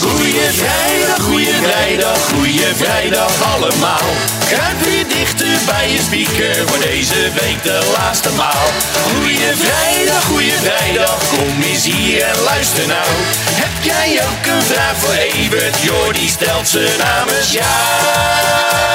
Goeie vrijdag, goeie vrijdag, goeie vrijdag allemaal. Kruip weer dichter bij je speaker voor deze week de laatste maal. Goeie vrijdag, goeie vrijdag, kom eens hier en luister nou. Heb jij ook een vraag voor Evert? Jordi stelt ze namens jou.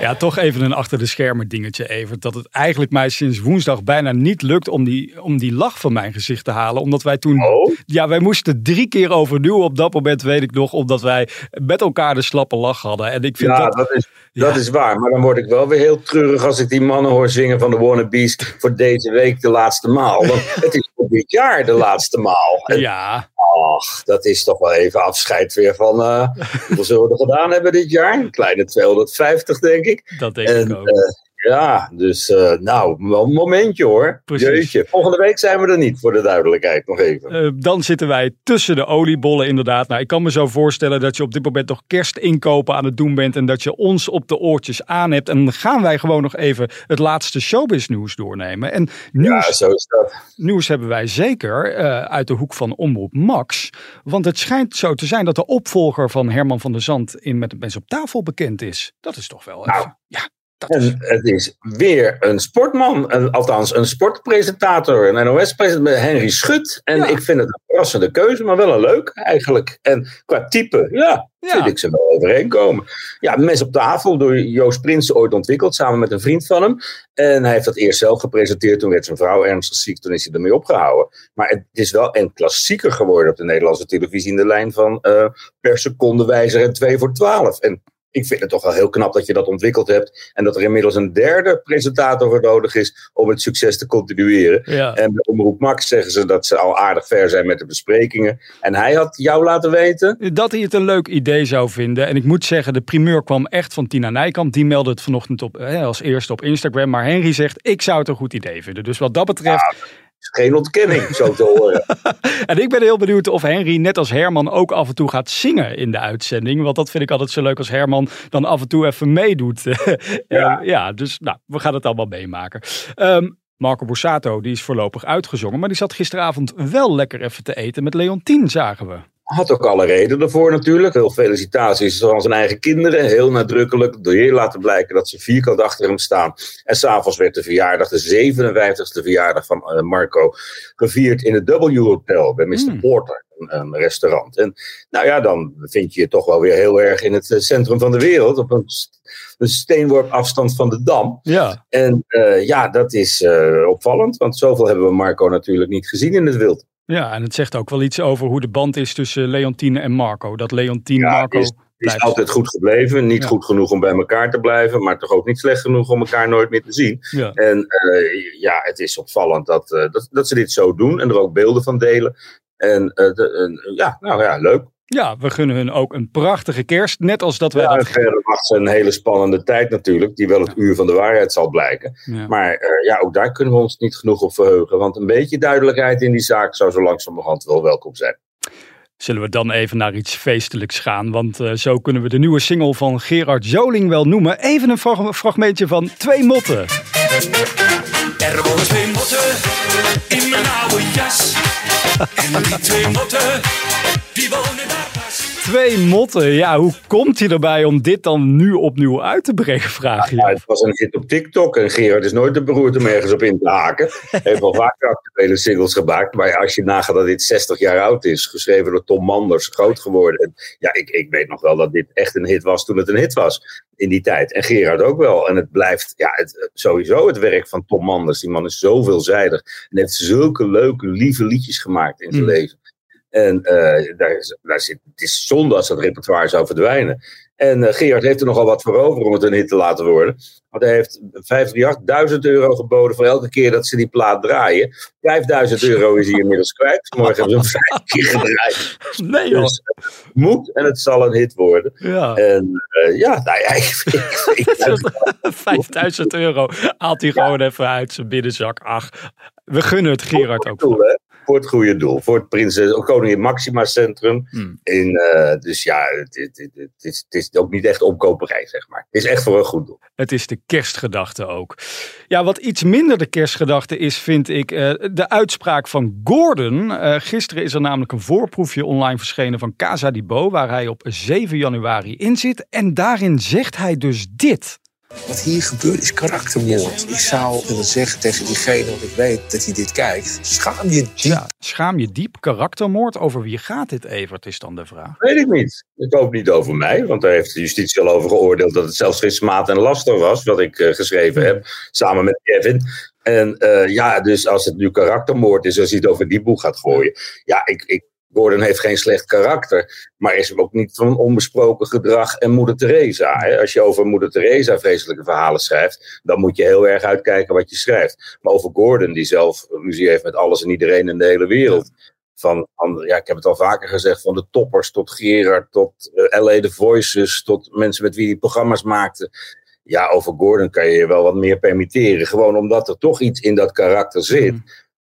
Ja, toch even een achter de schermen dingetje, Evert. Dat het eigenlijk mij sinds woensdag bijna niet lukt om die, om die lach van mijn gezicht te halen. Omdat wij toen... Oh? Ja, wij moesten drie keer overnieuw op dat moment, weet ik nog. Omdat wij met elkaar de slappe lach hadden. En ik vind Ja, dat... dat is, Ja. dat is waar. Maar dan word ik wel weer heel treurig als ik die mannen hoor zingen van de Wannabes voor deze week de laatste maal. Want het is voor dit jaar de laatste maal. En Ja, ach, dat is toch wel even afscheid weer van... eh hoeveel zullen we er gedaan hebben dit jaar? Een kleine 250, denk ik. dat denk En, ik ook. Ja, dus eh, nou, wel een momentje hoor. Precies. Jeetje. Volgende week zijn we er niet, voor de duidelijkheid nog even. Eh, dan zitten wij tussen de oliebollen inderdaad. Nou, ik kan me zo voorstellen dat je op dit moment nog kerstinkopen aan het doen bent. En dat je ons op de oortjes aan hebt. En dan gaan wij gewoon nog even het laatste showbiz nieuws doornemen. En nieuws, Ja, zo is dat. nieuws hebben wij zeker eh, uit de hoek van Omroep Max. Want het schijnt zo te zijn dat de opvolger van Herman van der Zand in Met het Mensen op tafel bekend is. Dat is toch wel Nou, even- Ja, dat is... En het is weer een sportman, een- althans een sportpresentator, een NOS-presentator, Henry Schut. En Ja. ik vind het een verrassende keuze, maar wel een leuk eigenlijk. En qua type, ja, Ja. vind ik ze wel overeenkomen. Ja, Mes op tafel door Joost Prinsen ooit ontwikkeld, samen met een vriend van hem. En hij heeft dat eerst zelf gepresenteerd, toen werd zijn vrouw ernstig ziek, toen is hij ermee opgehouden. Maar het is wel een klassieker geworden op de Nederlandse televisie in de lijn van eh, per seconde wijzer en 2 voor 12. En ik vind het toch wel heel knap dat je dat ontwikkeld hebt. En dat er inmiddels een derde presentator voor nodig is om het succes te continueren. Ja. En bij Omroep Max zeggen ze dat ze al aardig ver zijn met de besprekingen. En hij had jou laten weten. Dat hij het een leuk idee zou vinden. En ik moet zeggen, de primeur kwam echt van Tina Nijkamp. Die meldde het vanochtend op, hè, als eerste op Instagram. Maar Henry zegt, ik zou het een goed idee vinden. Dus wat dat betreft... Is geen ontkenning, zo te horen. En ik ben heel benieuwd of Henry, net als Herman, ook af en toe gaat zingen in de uitzending. Want dat vind ik altijd zo leuk als Herman dan af en toe even meedoet. ja. ja, dus nou, we gaan het allemaal meemaken. Ehm, Marco Borsato, die is voorlopig uitgezongen. Maar die zat gisteravond wel lekker even te eten met Leontien, zagen we. Had ook alle reden ervoor natuurlijk. Heel felicitaties aan zijn eigen kinderen. Heel nadrukkelijk door laten blijken dat ze vierkant achter hem staan. En s'avonds werd de verjaardag, de 57ste verjaardag van eh, Marco, gevierd in het W Hotel bij Mr. Hmm. Porter. Een, restaurant. En nou ja, dan vind je je toch wel weer heel erg in het eh, centrum van de wereld. Op een, een steenworp afstand van de Dam. Ja, En eh, ja, dat is opvallend. Want zoveel hebben we Marco natuurlijk niet gezien in het wild. Ja, en het zegt ook wel iets over hoe de band is tussen Leontine en Marco. Dat Leontine Ja, Marco is- is blijft. altijd goed gebleven. Niet Ja. goed genoeg om bij elkaar te blijven, maar toch ook niet slecht genoeg om elkaar nooit meer te zien. Ja. En eh, ja, het is opvallend dat, eh, dat, dat ze dit zo doen en er ook beelden van delen. En eh, de, en, ja, nou ja, leuk. Ja, we gunnen hun ook een prachtige kerst. Net als dat wij Ja, dat... verder wacht ze een hele spannende tijd natuurlijk, die wel het uur van de waarheid zal blijken. Ja. Maar eh, ja, ook daar kunnen we ons niet genoeg op verheugen, want een beetje duidelijkheid in die zaak zou zo langzamerhand wel welkom zijn. Zullen we dan even naar iets feestelijks gaan? Want eh, zo kunnen we de nieuwe single van Gerard Joling wel noemen. Even een frag- fragmentje van Twee Motten. Er wonen twee motten in mijn oude jas. En die twee motten, die wonen daar pas. Twee Motten, ja, hoe komt hij erbij om dit dan nu opnieuw uit te brengen, vraag je? Ja, het was een hit op TikTok en Gerard is nooit te beroerd om ergens op in te haken. Hij heeft wel vaker actuele singles gemaakt, maar als je nagaat dat dit 60 jaar oud is, geschreven door Tom Manders, groot geworden. En ja, ik, ik weet nog wel dat dit echt een hit was toen het een hit was in die tijd. En Gerard ook wel. En het blijft ja, het, sowieso het werk van Tom Manders. Die man is zo veelzijdig en heeft zulke leuke, lieve liedjes gemaakt in zijn Mm. leven. En eh, daar, is- daar zit, het is zonde als dat repertoire zou verdwijnen. En uh, Gerard heeft er nogal wat voor over om het een hit te laten worden. Want hij heeft 538 euro geboden voor elke keer dat ze die plaat draaien. 5000 euro is hij inmiddels kwijt. Morgen hebben ze hem vijf keer gedraaid. Nee joh. Dus het moet en het zal een hit worden. Ja. En uh, ja, nou ja, ik, ik, ik, 5000 euro haalt hij gewoon even uit zijn binnenzak. Ach, we gunnen het Gerard ook. Doel, voor het goede doel. Voor het Prinses Koningin Maxima Centrum. Hmm. In, uh, dus ja, het, het, het, het, is, het is ook niet echt omkoperij, zeg maar. Het is echt voor een goed doel. Het is de kerstgedachte ook. Ja, wat iets minder de kerstgedachte is, vind ik uh, de uitspraak van Gordon. Uh, gisteren is er namelijk een voorproefje online verschenen van Casa Bo, waar hij op 7 januari in zit. En daarin zegt hij dus dit. Wat hier gebeurt is karaktermoord. Ik zou willen zeggen tegen diegene, want ik weet dat hij dit kijkt. Schaam je diep. Ja, schaam je diep. Karaktermoord. Over wie gaat dit, Evert, is dan de vraag. Weet ik niet. Ik hoop niet over mij, want daar heeft de justitie al over geoordeeld dat het zelfs geen smaad en laster was, wat ik uh, geschreven heb, samen met Kevin. En uh, ja, dus als het nu karaktermoord is, als hij het over die boek gaat gooien. Ja, ik, ik Gordon heeft geen slecht karakter, maar is ook niet van onbesproken gedrag en Moeder Teresa. Hè? Als je over Moeder Teresa vreselijke verhalen schrijft, dan moet je heel erg uitkijken wat je schrijft. Maar over Gordon, die zelf ruzie heeft met alles en iedereen in de hele wereld. Van, ja, ik heb het al vaker gezegd, van de toppers tot Gerard, tot uh, LA The Voices, tot mensen met wie hij programma's maakte. Ja, over Gordon kan je je wel wat meer permitteren. Gewoon omdat er toch iets in dat karakter zit. Mm.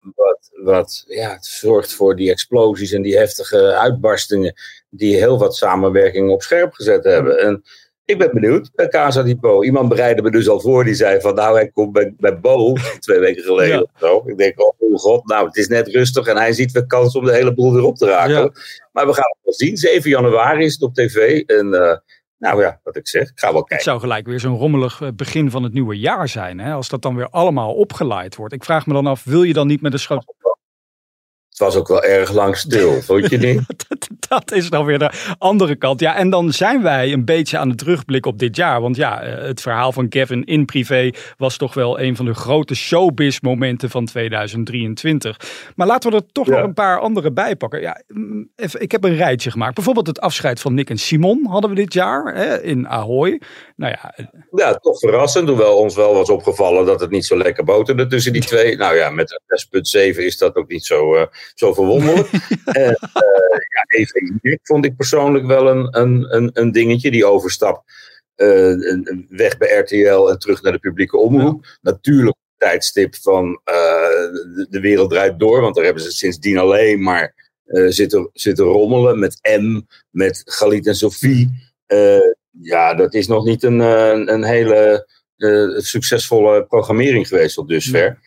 Wat, wat ja, het zorgt voor die explosies en die heftige uitbarstingen. die heel wat samenwerkingen op scherp gezet hebben. En ik ben benieuwd bij Casa di. Iemand bereidde me dus al voor, die zei van nou, hij komt bij, bij Bo twee weken geleden ja. of zo. Ik denk, oh god, nou, het is net rustig en hij ziet weer kans om de hele boel weer op te raken. Ja. Maar we gaan het wel zien. 7 januari is het op tv en. Uh, nou ja, wat ik zeg, ik ga wel kijken. Het zou gelijk weer zo'n rommelig begin van het nieuwe jaar zijn. Hè? Als dat dan weer allemaal opgeleid wordt. Ik vraag me dan af, wil je dan niet met een schoot... Het was ook wel erg lang stil, vond je niet? Dat, is dan weer de andere kant. Ja, en dan zijn wij een beetje aan het terugblikken op dit jaar. Want ja, het verhaal van Kevin in privé was toch wel een van de grote showbiz momenten van 2023. Maar laten we er toch ja. nog een paar andere bij pakken. Ja, even, ik heb een rijtje gemaakt. Bijvoorbeeld het afscheid van Nick en Simon hadden we dit jaar hè, in Ahoy. Nou ja, ja, toch verrassend. Hoewel ons wel was opgevallen dat het niet zo lekker boterde tussen die twee. Nou ja, met 6,7 is dat ook niet zo, uh, zo verwonderlijk. en, uh, ja, even Nick vond ik persoonlijk wel een, een, een, een dingetje. Die overstap uh, weg bij RTL en terug naar de publieke omroep. Ja. Natuurlijk tijdstip van de, de, wereld draait door. Want daar hebben ze sindsdien alleen maar zitten, zitten rommelen met M, met Galit en Sophie. ja, dat is nog niet een, een, een hele succesvolle programmering geweest tot dusver.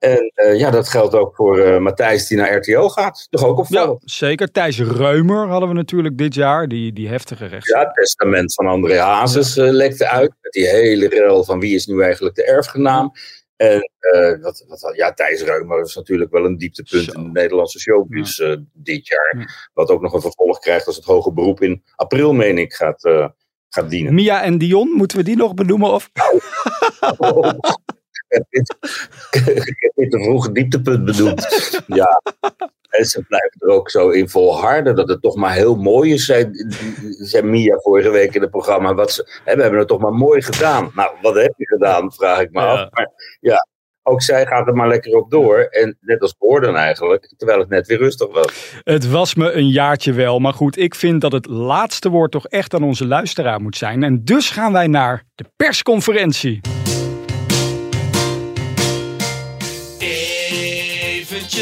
En uh, ja, dat geldt ook voor uh, Matthijs die naar RTL gaat. Toch ook opvallend. Ja, zeker. Thijs Reumer hadden we natuurlijk dit jaar. Die, die heftige rechts. Ja, het testament van André Hazes uh, lekte uit. Met die hele rel van wie is nu eigenlijk de erfgenaam. En wat, wat, ja, Thijs Reumer is natuurlijk wel een dieptepunt Zo. in de Nederlandse showbiz ja. dit jaar. Ja. Wat ook nog een vervolg krijgt als het hoge beroep in april, meen ik, gaat, gaat dienen. Mia en Dion, moeten we die nog benoemen? Of? Oh. Dit een vroege dieptepunt bedoeld. Ja. En ze blijven er ook zo in volharden dat het toch maar heel mooi is, zei, zei Mia vorige week in het programma. Wat ze, hè, we hebben het toch maar mooi gedaan. Nou, wat heb je gedaan, vraag ik me ja. af. Maar ja, ook zij gaat er maar lekker op door. En net als Gordon eigenlijk, terwijl het net weer rustig was. Het was me een jaartje wel. Maar goed, ik vind dat het laatste woord toch echt aan onze luisteraar moet zijn. En dus gaan wij naar de persconferentie.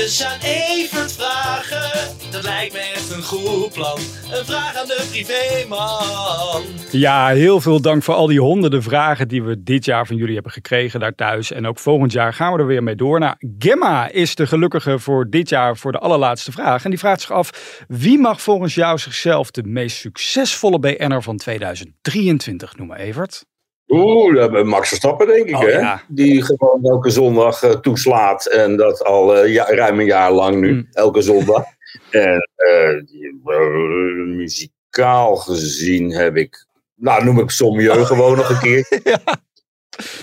Eventjes aan Evert vragen, dat lijkt me echt een goed plan. Een vraag aan de privéman. Ja, heel veel dank voor al die honderden vragen die we dit jaar van jullie hebben gekregen daar thuis. En ook volgend jaar gaan we er weer mee door. Nou, Gemma is de gelukkige voor dit jaar voor de allerlaatste vraag. En die vraagt zich af, wie mag volgens jou zichzelf de meest succesvolle BN'er van 2023 noemen, Evert? Oeh, Max Verstappen denk ik, Oh, hè? ja. Die gewoon elke zondag uh, toeslaat. En dat al uh, ja, ruim een jaar lang nu, Mm. elke zondag. en uh, die, muzikaal gezien heb ik... Nou, noem ik Sommieu gewoon nog een keer. Ja.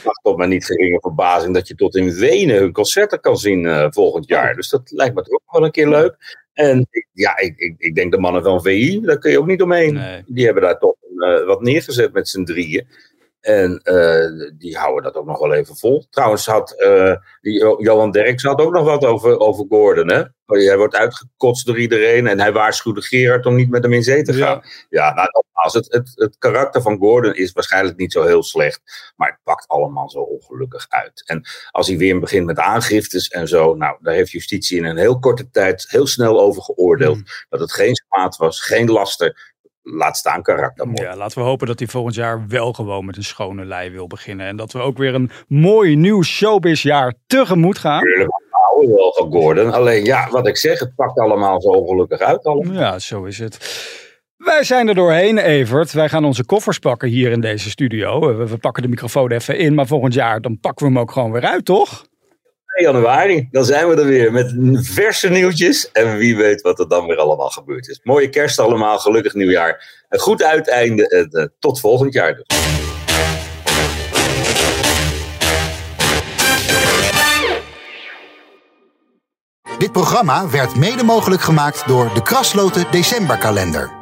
mag tot mijn niet geringe verbazing dat je tot in Wenen hun concerten kan zien volgend jaar. Dus dat lijkt me toch ook wel een keer leuk. En ja, ik, ik, ik denk de mannen van VI, daar kun je ook niet omheen. Nee. Die hebben daar toch eh, wat neergezet met z'n drieën. En eh, die houden dat ook nog wel even vol. Trouwens had die Jo- Johan Derks had ook nog wat over, over Gordon. Hè? Hij wordt uitgekotst door iedereen en hij waarschuwde Gerard om niet met hem in zee te gaan. Ja, nou, nogmaals, het, het, het karakter van Gordon is waarschijnlijk niet zo heel slecht. Maar het pakt allemaal zo ongelukkig uit. En als hij weer begint met aangiftes en zo. Nou, daar heeft justitie in een heel korte tijd heel snel over geoordeeld. Dat het geen smaad was, geen laster. Laat staan karaktermoord. Ja, laten we hopen dat hij volgend jaar wel gewoon met een schone lei wil beginnen. En dat we ook weer een mooi nieuw showbizjaar tegemoet gaan. Tuurlijk, houden wel van Gordon. Alleen ja, wat ik zeg, het pakt allemaal zo ongelukkig uit. Allemaal. Ja, zo is het. Wij zijn er doorheen, Evert. Wij gaan onze koffers pakken hier in deze studio. We, we pakken de microfoon even in, maar volgend jaar dan pakken we hem ook gewoon weer uit, toch? 2 januari, dan zijn we er weer met verse nieuwtjes. En wie weet wat er dan weer allemaal gebeurd is. Mooie kerst allemaal, gelukkig nieuwjaar. Een goed uiteinde en eh, tot volgend jaar dus. Dit programma werd mede mogelijk gemaakt door de Krasloten Decemberkalender.